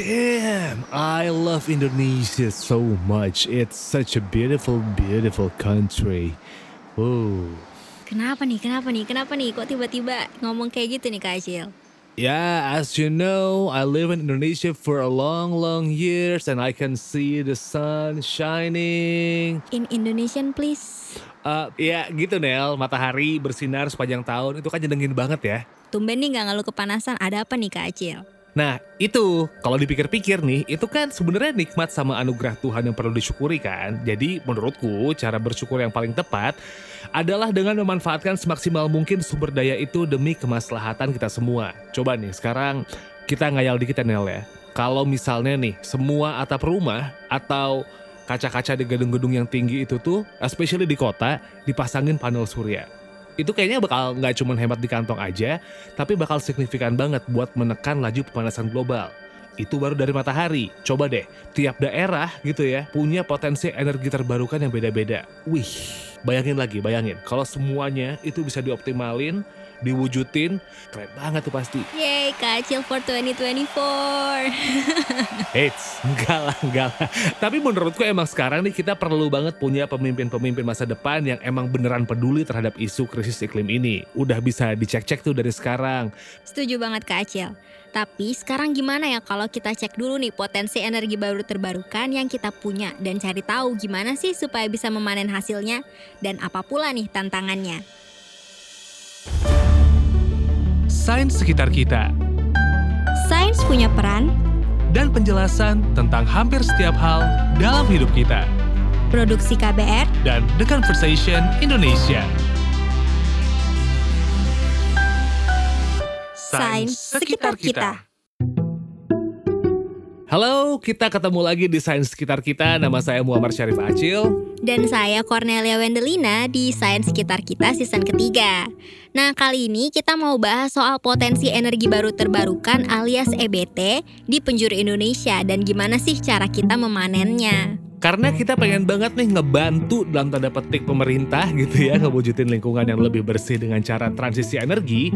Damn, I love Indonesia so much. It's such a beautiful, beautiful country. Wow. Kenapa nih, kenapa nih, kenapa nih? Kok tiba-tiba ngomong kayak gitu nih Kak Acil? Yeah, as you know, I live in Indonesia for a long, long years and I can see the sun shining. In Indonesian please. Uh, ya gitu Nel, matahari bersinar sepanjang tahun itu kan nyenengin banget ya. Tumben nih gak ngeluh kepanasan, ada apa nih Kak Acil? Nah, itu kalau dipikir-pikir nih, itu kan sebenarnya nikmat sama anugerah Tuhan yang perlu disyukuri kan. Jadi menurutku cara bersyukur yang paling tepat adalah dengan memanfaatkan semaksimal mungkin sumber daya itu demi kemaslahatan kita semua. Coba nih sekarang kita ngayal dikit ya Nel ya. Kalau misalnya nih semua atap rumah atau kaca-kaca di gedung-gedung yang tinggi itu tuh, especially di kota, dipasangin panel surya itu kayaknya bakal nggak cuma hemat di kantong aja, tapi bakal signifikan banget buat menekan laju pemanasan global. Itu baru dari matahari. Coba deh, tiap daerah gitu ya punya potensi energi terbarukan yang beda-beda. Wih, bayangin lagi, bayangin. Kalau semuanya itu bisa dioptimalin, diwujudin, keren banget tuh pasti. Yeay, kacil for 2024. Eits, enggak lah, enggak lah. Tapi menurutku emang sekarang nih kita perlu banget punya pemimpin-pemimpin masa depan yang emang beneran peduli terhadap isu krisis iklim ini. Udah bisa dicek-cek tuh dari sekarang. Setuju banget Kak Acil. Tapi sekarang gimana ya kalau kita cek dulu nih potensi energi baru terbarukan yang kita punya dan cari tahu gimana sih supaya bisa memanen hasilnya dan apa pula nih tantangannya. Sains sekitar kita. Sains punya peran dan penjelasan tentang hampir setiap hal dalam hidup kita. Produksi KBR dan The Conversation Indonesia. Sains sekitar kita. Halo, kita ketemu lagi di Sains Sekitar Kita. Nama saya Muhammad Syarif Acil. Dan saya Cornelia Wendelina di Sains Sekitar Kita season ketiga. Nah, kali ini kita mau bahas soal potensi energi baru terbarukan alias EBT di penjuru Indonesia dan gimana sih cara kita memanennya. Karena kita pengen banget nih ngebantu dalam tanda petik pemerintah gitu ya ngewujudin lingkungan yang lebih bersih dengan cara transisi energi.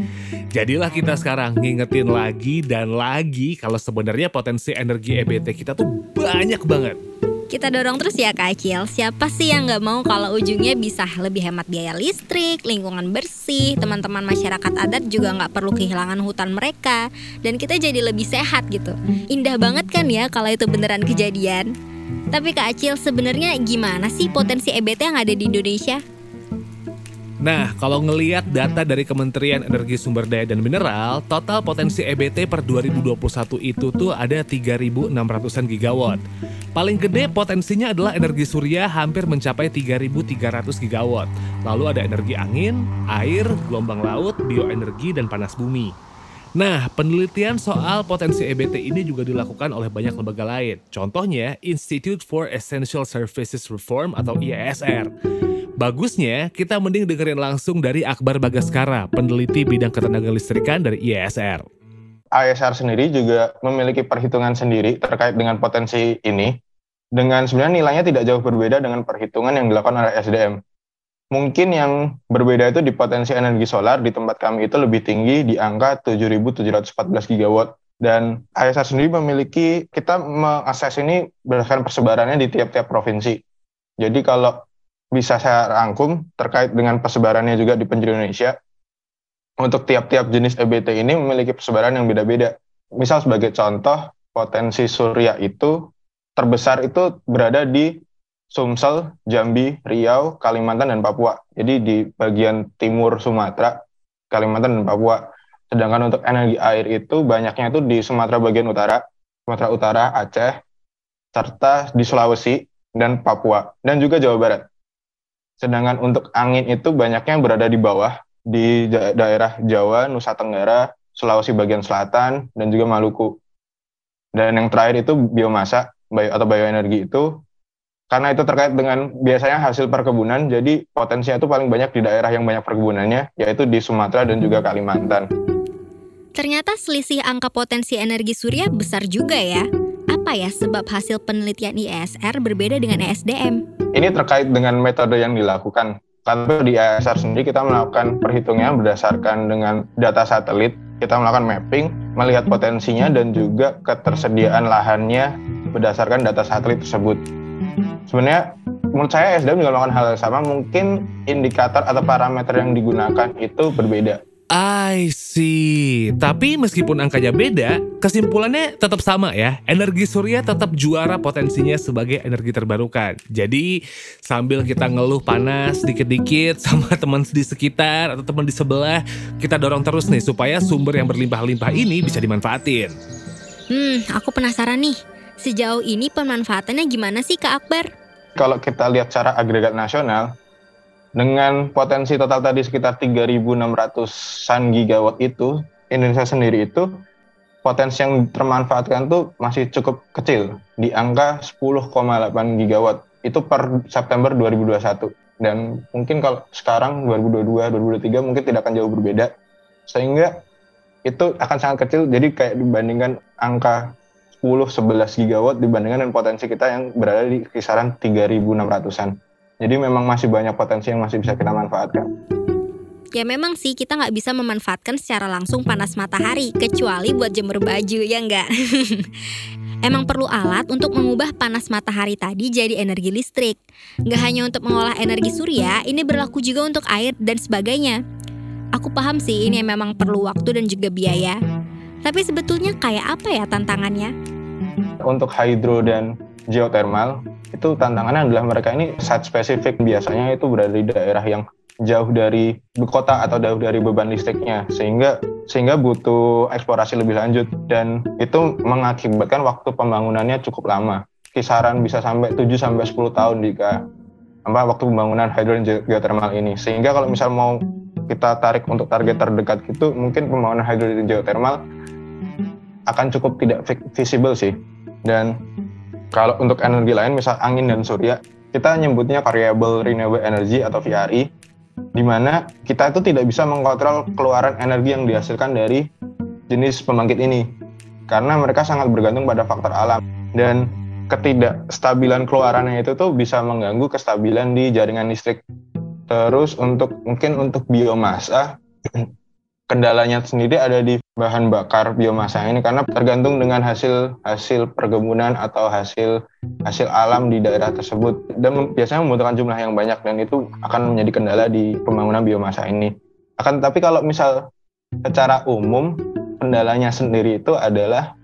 Jadilah kita sekarang ngingetin lagi dan lagi kalau sebenarnya potensi energi EBT kita tuh banyak banget. Kita dorong terus ya Kak Acil, siapa sih yang nggak mau kalau ujungnya bisa lebih hemat biaya listrik, lingkungan bersih, teman-teman masyarakat adat juga nggak perlu kehilangan hutan mereka, dan kita jadi lebih sehat gitu. Indah banget kan ya kalau itu beneran kejadian. Tapi Kak Acil sebenarnya gimana sih potensi EBT yang ada di Indonesia? Nah, kalau ngeliat data dari Kementerian Energi Sumber Daya dan Mineral, total potensi EBT per 2021 itu tuh ada 3.600-an gigawatt. Paling gede potensinya adalah energi surya hampir mencapai 3.300 gigawatt. Lalu ada energi angin, air, gelombang laut, bioenergi, dan panas bumi. Nah, penelitian soal potensi EBT ini juga dilakukan oleh banyak lembaga lain. Contohnya, Institute for Essential Services Reform atau IESR. Bagusnya, kita mending dengerin langsung dari Akbar Bagaskara, peneliti bidang ketenaga listrikan dari IESR. IESR sendiri juga memiliki perhitungan sendiri terkait dengan potensi ini, dengan sebenarnya nilainya tidak jauh berbeda dengan perhitungan yang dilakukan oleh SDM mungkin yang berbeda itu di potensi energi solar di tempat kami itu lebih tinggi di angka 7.714 gigawatt dan ISR sendiri memiliki kita mengakses ini berdasarkan persebarannya di tiap-tiap provinsi. Jadi kalau bisa saya rangkum terkait dengan persebarannya juga di penjuru Indonesia, untuk tiap-tiap jenis EBT ini memiliki persebaran yang beda-beda. Misal sebagai contoh, potensi surya itu terbesar itu berada di Sumsel, Jambi, Riau, Kalimantan, dan Papua. Jadi di bagian timur Sumatera, Kalimantan, dan Papua. Sedangkan untuk energi air itu banyaknya itu di Sumatera bagian utara, Sumatera Utara, Aceh, serta di Sulawesi dan Papua, dan juga Jawa Barat. Sedangkan untuk angin itu banyaknya berada di bawah, di daerah Jawa, Nusa Tenggara, Sulawesi bagian selatan, dan juga Maluku. Dan yang terakhir itu biomasa atau bioenergi itu karena itu terkait dengan biasanya hasil perkebunan, jadi potensinya itu paling banyak di daerah yang banyak perkebunannya, yaitu di Sumatera dan juga Kalimantan. Ternyata selisih angka potensi energi surya besar juga ya. Apa ya sebab hasil penelitian IESR berbeda dengan ESDM? Ini terkait dengan metode yang dilakukan. Kalau di IESR sendiri kita melakukan perhitungan berdasarkan dengan data satelit kita melakukan mapping, melihat potensinya dan juga ketersediaan lahannya berdasarkan data satelit tersebut. Sebenarnya menurut saya SDM juga melakukan hal yang sama, mungkin indikator atau parameter yang digunakan itu berbeda. I see. Tapi meskipun angkanya beda, kesimpulannya tetap sama ya. Energi surya tetap juara potensinya sebagai energi terbarukan. Jadi sambil kita ngeluh panas dikit-dikit sama teman di sekitar atau teman di sebelah, kita dorong terus nih supaya sumber yang berlimpah-limpah ini bisa dimanfaatin. Hmm, aku penasaran nih. Sejauh ini pemanfaatannya gimana sih Kak Akbar? Kalau kita lihat cara agregat nasional, dengan potensi total tadi sekitar 3.600-an gigawatt itu, Indonesia sendiri itu potensi yang termanfaatkan tuh masih cukup kecil di angka 10,8 gigawatt. Itu per September 2021 dan mungkin kalau sekarang 2022 2023 mungkin tidak akan jauh berbeda. Sehingga itu akan sangat kecil. Jadi kayak dibandingkan angka 10 11 gigawatt dibandingkan dengan potensi kita yang berada di kisaran 3600-an. Jadi memang masih banyak potensi yang masih bisa kita manfaatkan. Ya memang sih kita nggak bisa memanfaatkan secara langsung panas matahari kecuali buat jemur baju ya nggak. Emang perlu alat untuk mengubah panas matahari tadi jadi energi listrik. Nggak hanya untuk mengolah energi surya, ini berlaku juga untuk air dan sebagainya. Aku paham sih ini memang perlu waktu dan juga biaya. Tapi sebetulnya kayak apa ya tantangannya? Untuk hydro dan geothermal, itu tantangannya adalah mereka ini site spesifik. Biasanya itu berada di daerah yang jauh dari kota atau jauh dari beban listriknya sehingga sehingga butuh eksplorasi lebih lanjut. Dan itu mengakibatkan waktu pembangunannya cukup lama. Kisaran bisa sampai 7 sampai 10 tahun jika apa waktu pembangunan hydro geothermal ini. Sehingga kalau misal mau kita tarik untuk target terdekat gitu mungkin pembangunan hydro geothermal akan cukup tidak visible sih. Dan kalau untuk energi lain, misal angin dan surya, kita nyebutnya variable renewable energy atau VRE, di mana kita itu tidak bisa mengkontrol keluaran energi yang dihasilkan dari jenis pembangkit ini, karena mereka sangat bergantung pada faktor alam dan ketidakstabilan keluarannya itu tuh bisa mengganggu kestabilan di jaringan listrik. Terus untuk mungkin untuk biomasa kendalanya sendiri ada di bahan bakar biomasa ini karena tergantung dengan hasil hasil perkebunan atau hasil hasil alam di daerah tersebut dan biasanya membutuhkan jumlah yang banyak dan itu akan menjadi kendala di pembangunan biomasa ini. Akan tapi kalau misal secara umum kendalanya sendiri itu adalah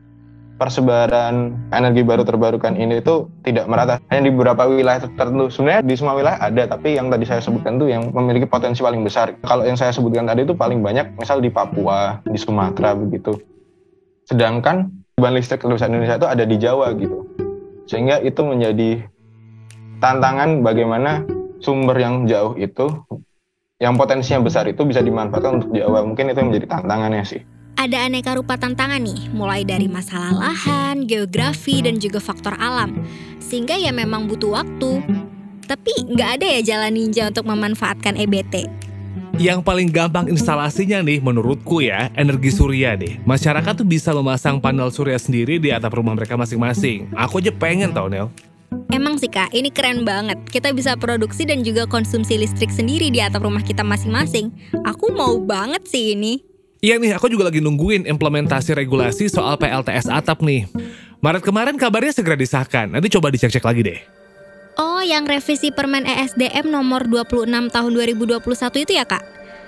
persebaran energi baru terbarukan ini itu tidak merata. Hanya di beberapa wilayah tertentu. Sebenarnya di semua wilayah ada tapi yang tadi saya sebutkan itu yang memiliki potensi paling besar. Kalau yang saya sebutkan tadi itu paling banyak misal di Papua di Sumatera begitu. Sedangkan beban listrik terbesar Indonesia itu ada di Jawa gitu. Sehingga itu menjadi tantangan bagaimana sumber yang jauh itu yang potensinya besar itu bisa dimanfaatkan untuk Jawa. Mungkin itu yang menjadi tantangannya sih ada aneka rupa tantangan nih, mulai dari masalah lahan, geografi, dan juga faktor alam. Sehingga ya memang butuh waktu. Tapi nggak ada ya jalan ninja untuk memanfaatkan EBT. Yang paling gampang instalasinya nih menurutku ya, energi surya deh. Masyarakat tuh bisa memasang panel surya sendiri di atap rumah mereka masing-masing. Aku aja pengen tau Nel. Emang sih kak, ini keren banget. Kita bisa produksi dan juga konsumsi listrik sendiri di atap rumah kita masing-masing. Aku mau banget sih ini. Iya nih, aku juga lagi nungguin implementasi regulasi soal PLTS atap nih. Maret kemarin kabarnya segera disahkan, nanti coba dicek-cek lagi deh. Oh, yang revisi Permen ESDM nomor 26 tahun 2021 itu ya kak?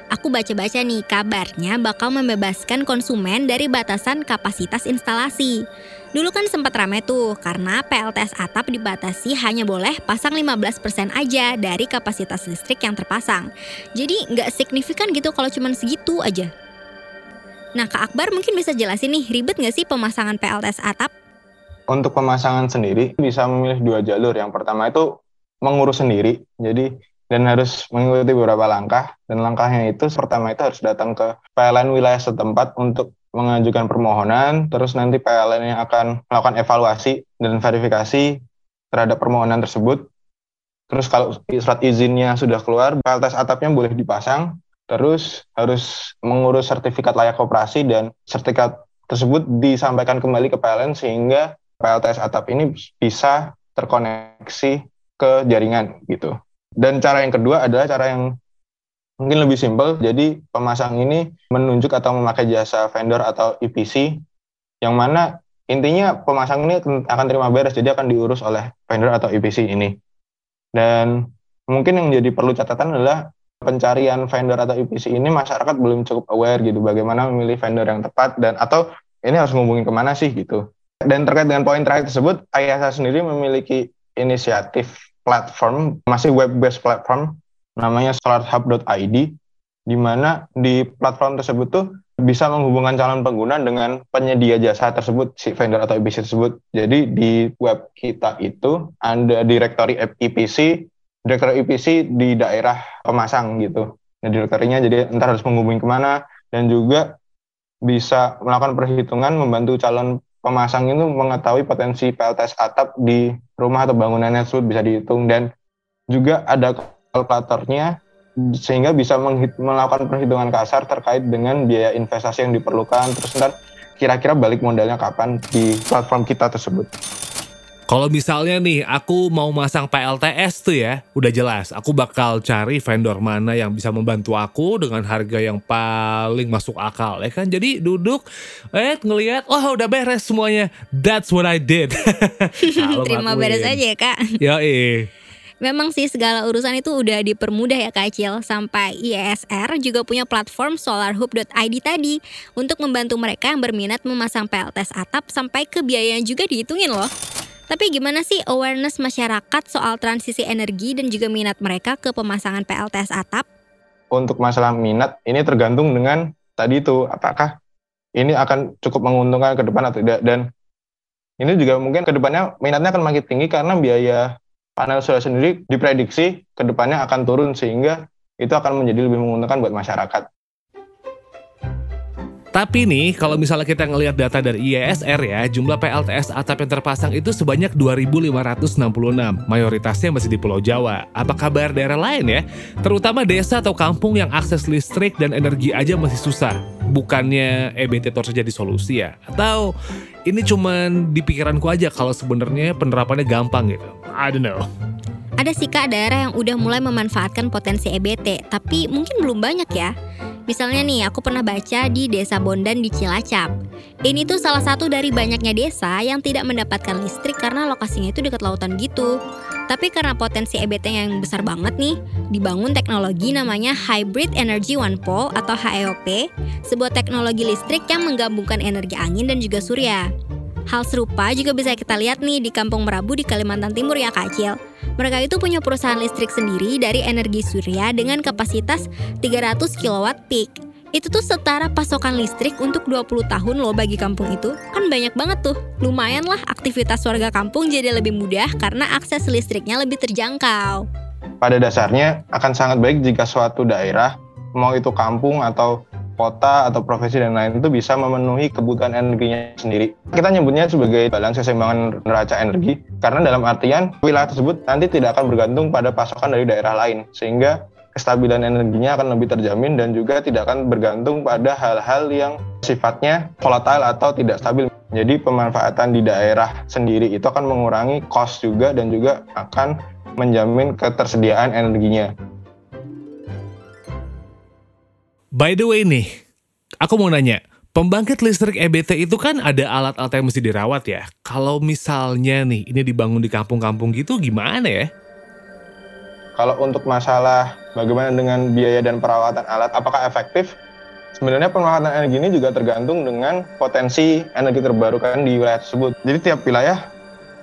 Aku baca-baca nih, kabarnya bakal membebaskan konsumen dari batasan kapasitas instalasi. Dulu kan sempat rame tuh, karena PLTS atap dibatasi hanya boleh pasang 15% aja dari kapasitas listrik yang terpasang. Jadi nggak signifikan gitu kalau cuma segitu aja. Nah, Kak Akbar mungkin bisa jelasin nih, ribet nggak sih pemasangan PLTS atap? Untuk pemasangan sendiri bisa memilih dua jalur. Yang pertama itu mengurus sendiri, jadi dan harus mengikuti beberapa langkah. Dan langkahnya itu pertama itu harus datang ke PLN wilayah setempat untuk mengajukan permohonan, terus nanti PLN yang akan melakukan evaluasi dan verifikasi terhadap permohonan tersebut. Terus kalau surat izinnya sudah keluar, PLTS atapnya boleh dipasang, terus harus mengurus sertifikat layak operasi dan sertifikat tersebut disampaikan kembali ke PLN sehingga PLTS atap ini bisa terkoneksi ke jaringan gitu. Dan cara yang kedua adalah cara yang mungkin lebih simpel. Jadi pemasang ini menunjuk atau memakai jasa vendor atau EPC yang mana intinya pemasang ini akan terima beres jadi akan diurus oleh vendor atau EPC ini. Dan mungkin yang jadi perlu catatan adalah pencarian vendor atau EPC ini masyarakat belum cukup aware gitu bagaimana memilih vendor yang tepat dan atau ini harus ngubungin ke mana sih gitu. Dan terkait dengan poin terakhir tersebut, IASA sendiri memiliki inisiatif platform, masih web-based platform, namanya solarhub.id, di mana di platform tersebut tuh bisa menghubungkan calon pengguna dengan penyedia jasa tersebut, si vendor atau EPC tersebut. Jadi di web kita itu ada direktori EPC, direktori EPC di daerah pemasang gitu. Nah, direktorinya jadi entar harus menghubungi ke mana, dan juga bisa melakukan perhitungan membantu calon pemasang itu mengetahui potensi PLTS atap di rumah atau bangunannya tersebut bisa dihitung dan juga ada kalkulatornya sehingga bisa melakukan perhitungan kasar terkait dengan biaya investasi yang diperlukan terus ntar kira-kira balik modalnya kapan di platform kita tersebut. Kalau misalnya nih aku mau masang PLTS tuh ya, udah jelas aku bakal cari vendor mana yang bisa membantu aku dengan harga yang paling masuk akal ya kan. Jadi duduk, eh ngelihat, wah udah beres semuanya. That's what I did. nah, Terima beres aja ya kak. Ya eh. Memang sih segala urusan itu udah dipermudah ya Kak Acil. Sampai IESR juga punya platform solarhub.id tadi untuk membantu mereka yang berminat memasang PLTS atap sampai ke biaya yang juga dihitungin loh. Tapi gimana sih awareness masyarakat soal transisi energi dan juga minat mereka ke pemasangan PLTS atap? Untuk masalah minat, ini tergantung dengan tadi itu apakah ini akan cukup menguntungkan ke depan atau tidak dan ini juga mungkin ke depannya minatnya akan makin tinggi karena biaya panel surya sendiri diprediksi ke depannya akan turun sehingga itu akan menjadi lebih menguntungkan buat masyarakat. Tapi nih, kalau misalnya kita ngelihat data dari IESR ya, jumlah PLTS atap yang terpasang itu sebanyak 2.566. Mayoritasnya masih di Pulau Jawa. Apa kabar daerah lain ya? Terutama desa atau kampung yang akses listrik dan energi aja masih susah. Bukannya EBT terus jadi solusi ya? Atau ini cuman di pikiranku aja kalau sebenarnya penerapannya gampang gitu. I don't know. Ada sih kak daerah yang udah mulai memanfaatkan potensi EBT, tapi mungkin belum banyak ya. Misalnya nih, aku pernah baca di Desa Bondan di Cilacap. Ini tuh salah satu dari banyaknya desa yang tidak mendapatkan listrik karena lokasinya itu dekat lautan gitu. Tapi karena potensi EBT yang besar banget nih, dibangun teknologi namanya Hybrid Energy One Pole atau HEOP, sebuah teknologi listrik yang menggabungkan energi angin dan juga surya. Hal serupa juga bisa kita lihat nih di Kampung Merabu di Kalimantan Timur ya Kak Cil. Mereka itu punya perusahaan listrik sendiri dari energi surya dengan kapasitas 300 kW peak. Itu tuh setara pasokan listrik untuk 20 tahun loh bagi kampung itu. Kan banyak banget tuh. Lumayan lah aktivitas warga kampung jadi lebih mudah karena akses listriknya lebih terjangkau. Pada dasarnya akan sangat baik jika suatu daerah, mau itu kampung atau kota atau profesi dan lain itu bisa memenuhi kebutuhan energinya sendiri. Kita nyebutnya sebagai balance keseimbangan neraca energi karena dalam artian wilayah tersebut nanti tidak akan bergantung pada pasokan dari daerah lain sehingga kestabilan energinya akan lebih terjamin dan juga tidak akan bergantung pada hal-hal yang sifatnya volatile atau tidak stabil. Jadi pemanfaatan di daerah sendiri itu akan mengurangi cost juga dan juga akan menjamin ketersediaan energinya. By the way nih, aku mau nanya, pembangkit listrik EBT itu kan ada alat-alat yang mesti dirawat ya. Kalau misalnya nih, ini dibangun di kampung-kampung gitu gimana ya? Kalau untuk masalah bagaimana dengan biaya dan perawatan alat, apakah efektif? Sebenarnya pemanfaatan energi ini juga tergantung dengan potensi energi terbarukan di wilayah tersebut. Jadi tiap wilayah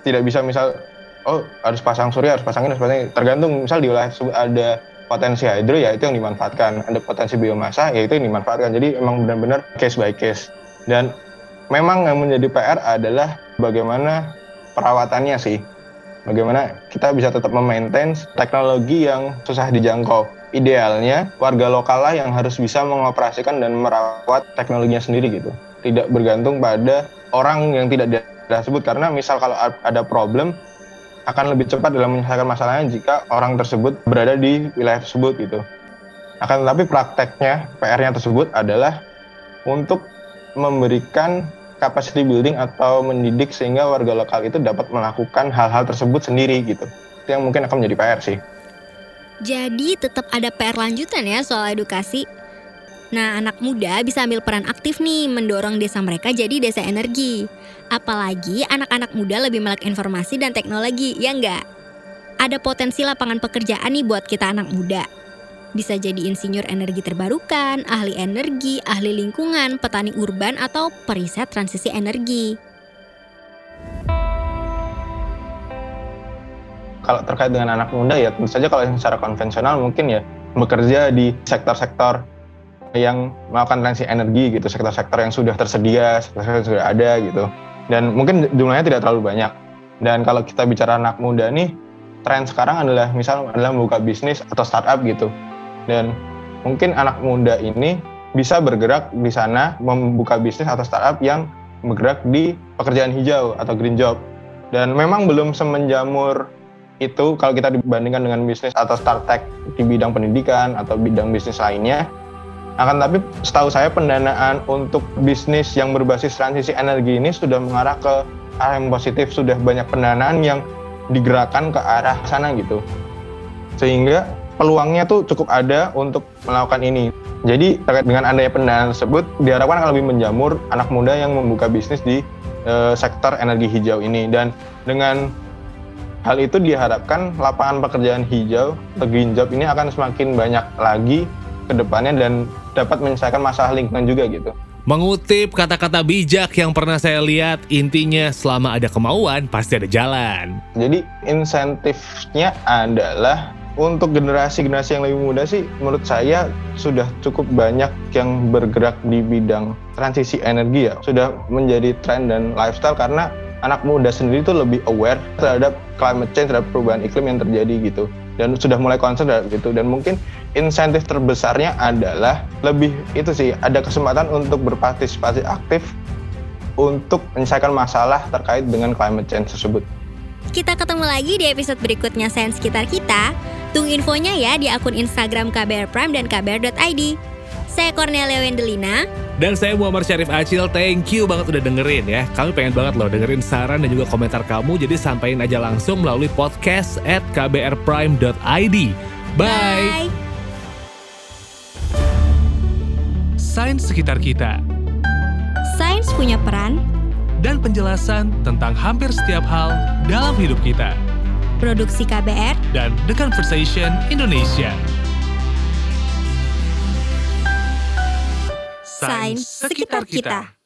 tidak bisa misal, oh harus pasang surya, harus pasang ini, harus pasang ini. Tergantung misal di wilayah tersebut ada potensi hydro ya itu yang dimanfaatkan. Ada potensi biomasa ya itu yang dimanfaatkan. Jadi emang benar-benar case by case. Dan memang yang menjadi PR adalah bagaimana perawatannya sih. Bagaimana kita bisa tetap memaintain teknologi yang susah dijangkau. Idealnya warga lokal lah yang harus bisa mengoperasikan dan merawat teknologinya sendiri gitu. Tidak bergantung pada orang yang tidak disebut karena misal kalau ada problem akan lebih cepat dalam menyelesaikan masalahnya jika orang tersebut berada di wilayah tersebut gitu. Akan tetapi prakteknya PR-nya tersebut adalah untuk memberikan capacity building atau mendidik sehingga warga lokal itu dapat melakukan hal-hal tersebut sendiri gitu. Itu yang mungkin akan menjadi PR sih. Jadi tetap ada PR lanjutan ya soal edukasi. Nah, anak muda bisa ambil peran aktif nih mendorong desa mereka jadi desa energi. Apalagi anak-anak muda lebih melek informasi dan teknologi, ya enggak? Ada potensi lapangan pekerjaan nih buat kita anak muda. Bisa jadi insinyur energi terbarukan, ahli energi, ahli lingkungan, petani urban, atau periset transisi energi. kalau terkait dengan anak muda ya tentu saja kalau secara konvensional mungkin ya bekerja di sektor-sektor yang melakukan transisi energi gitu, sektor-sektor yang sudah tersedia, sektor-sektor yang sudah ada gitu. Dan mungkin jumlahnya tidak terlalu banyak. Dan kalau kita bicara anak muda nih, tren sekarang adalah misal adalah membuka bisnis atau startup gitu. Dan mungkin anak muda ini bisa bergerak di sana membuka bisnis atau startup yang bergerak di pekerjaan hijau atau green job. Dan memang belum semenjamur itu kalau kita dibandingkan dengan bisnis atau startup di bidang pendidikan atau bidang bisnis lainnya akan tapi setahu saya pendanaan untuk bisnis yang berbasis transisi energi ini sudah mengarah ke arah yang positif. Sudah banyak pendanaan yang digerakkan ke arah sana gitu. Sehingga peluangnya tuh cukup ada untuk melakukan ini. Jadi terkait dengan adanya pendanaan tersebut diharapkan akan lebih menjamur anak muda yang membuka bisnis di e, sektor energi hijau ini. Dan dengan Hal itu diharapkan lapangan pekerjaan hijau atau green job ini akan semakin banyak lagi ke depannya dan dapat menyelesaikan masalah lingkungan juga gitu. Mengutip kata-kata bijak yang pernah saya lihat, intinya selama ada kemauan pasti ada jalan. Jadi insentifnya adalah untuk generasi-generasi yang lebih muda sih menurut saya sudah cukup banyak yang bergerak di bidang transisi energi ya. Sudah menjadi tren dan lifestyle karena anak muda sendiri tuh lebih aware terhadap climate change, terhadap perubahan iklim yang terjadi gitu. Dan sudah mulai concern terhadap itu. Dan mungkin insentif terbesarnya adalah lebih itu sih, ada kesempatan untuk berpartisipasi aktif untuk menyelesaikan masalah terkait dengan climate change tersebut. Kita ketemu lagi di episode berikutnya Sains Sekitar Kita. Tunggu infonya ya di akun Instagram KBR Prime dan kbr.id. Saya Cornelia Wendelina. Dan saya Muhammad Syarif Acil, thank you banget udah dengerin ya. Kami pengen banget loh dengerin saran dan juga komentar kamu, jadi sampaikan aja langsung melalui podcast at kbrprime.id. Bye! Bye. Sains sekitar kita. Sains punya peran dan penjelasan tentang hampir setiap hal dalam hidup kita. Produksi KBR dan The Conversation Indonesia. Sains sekitar kita.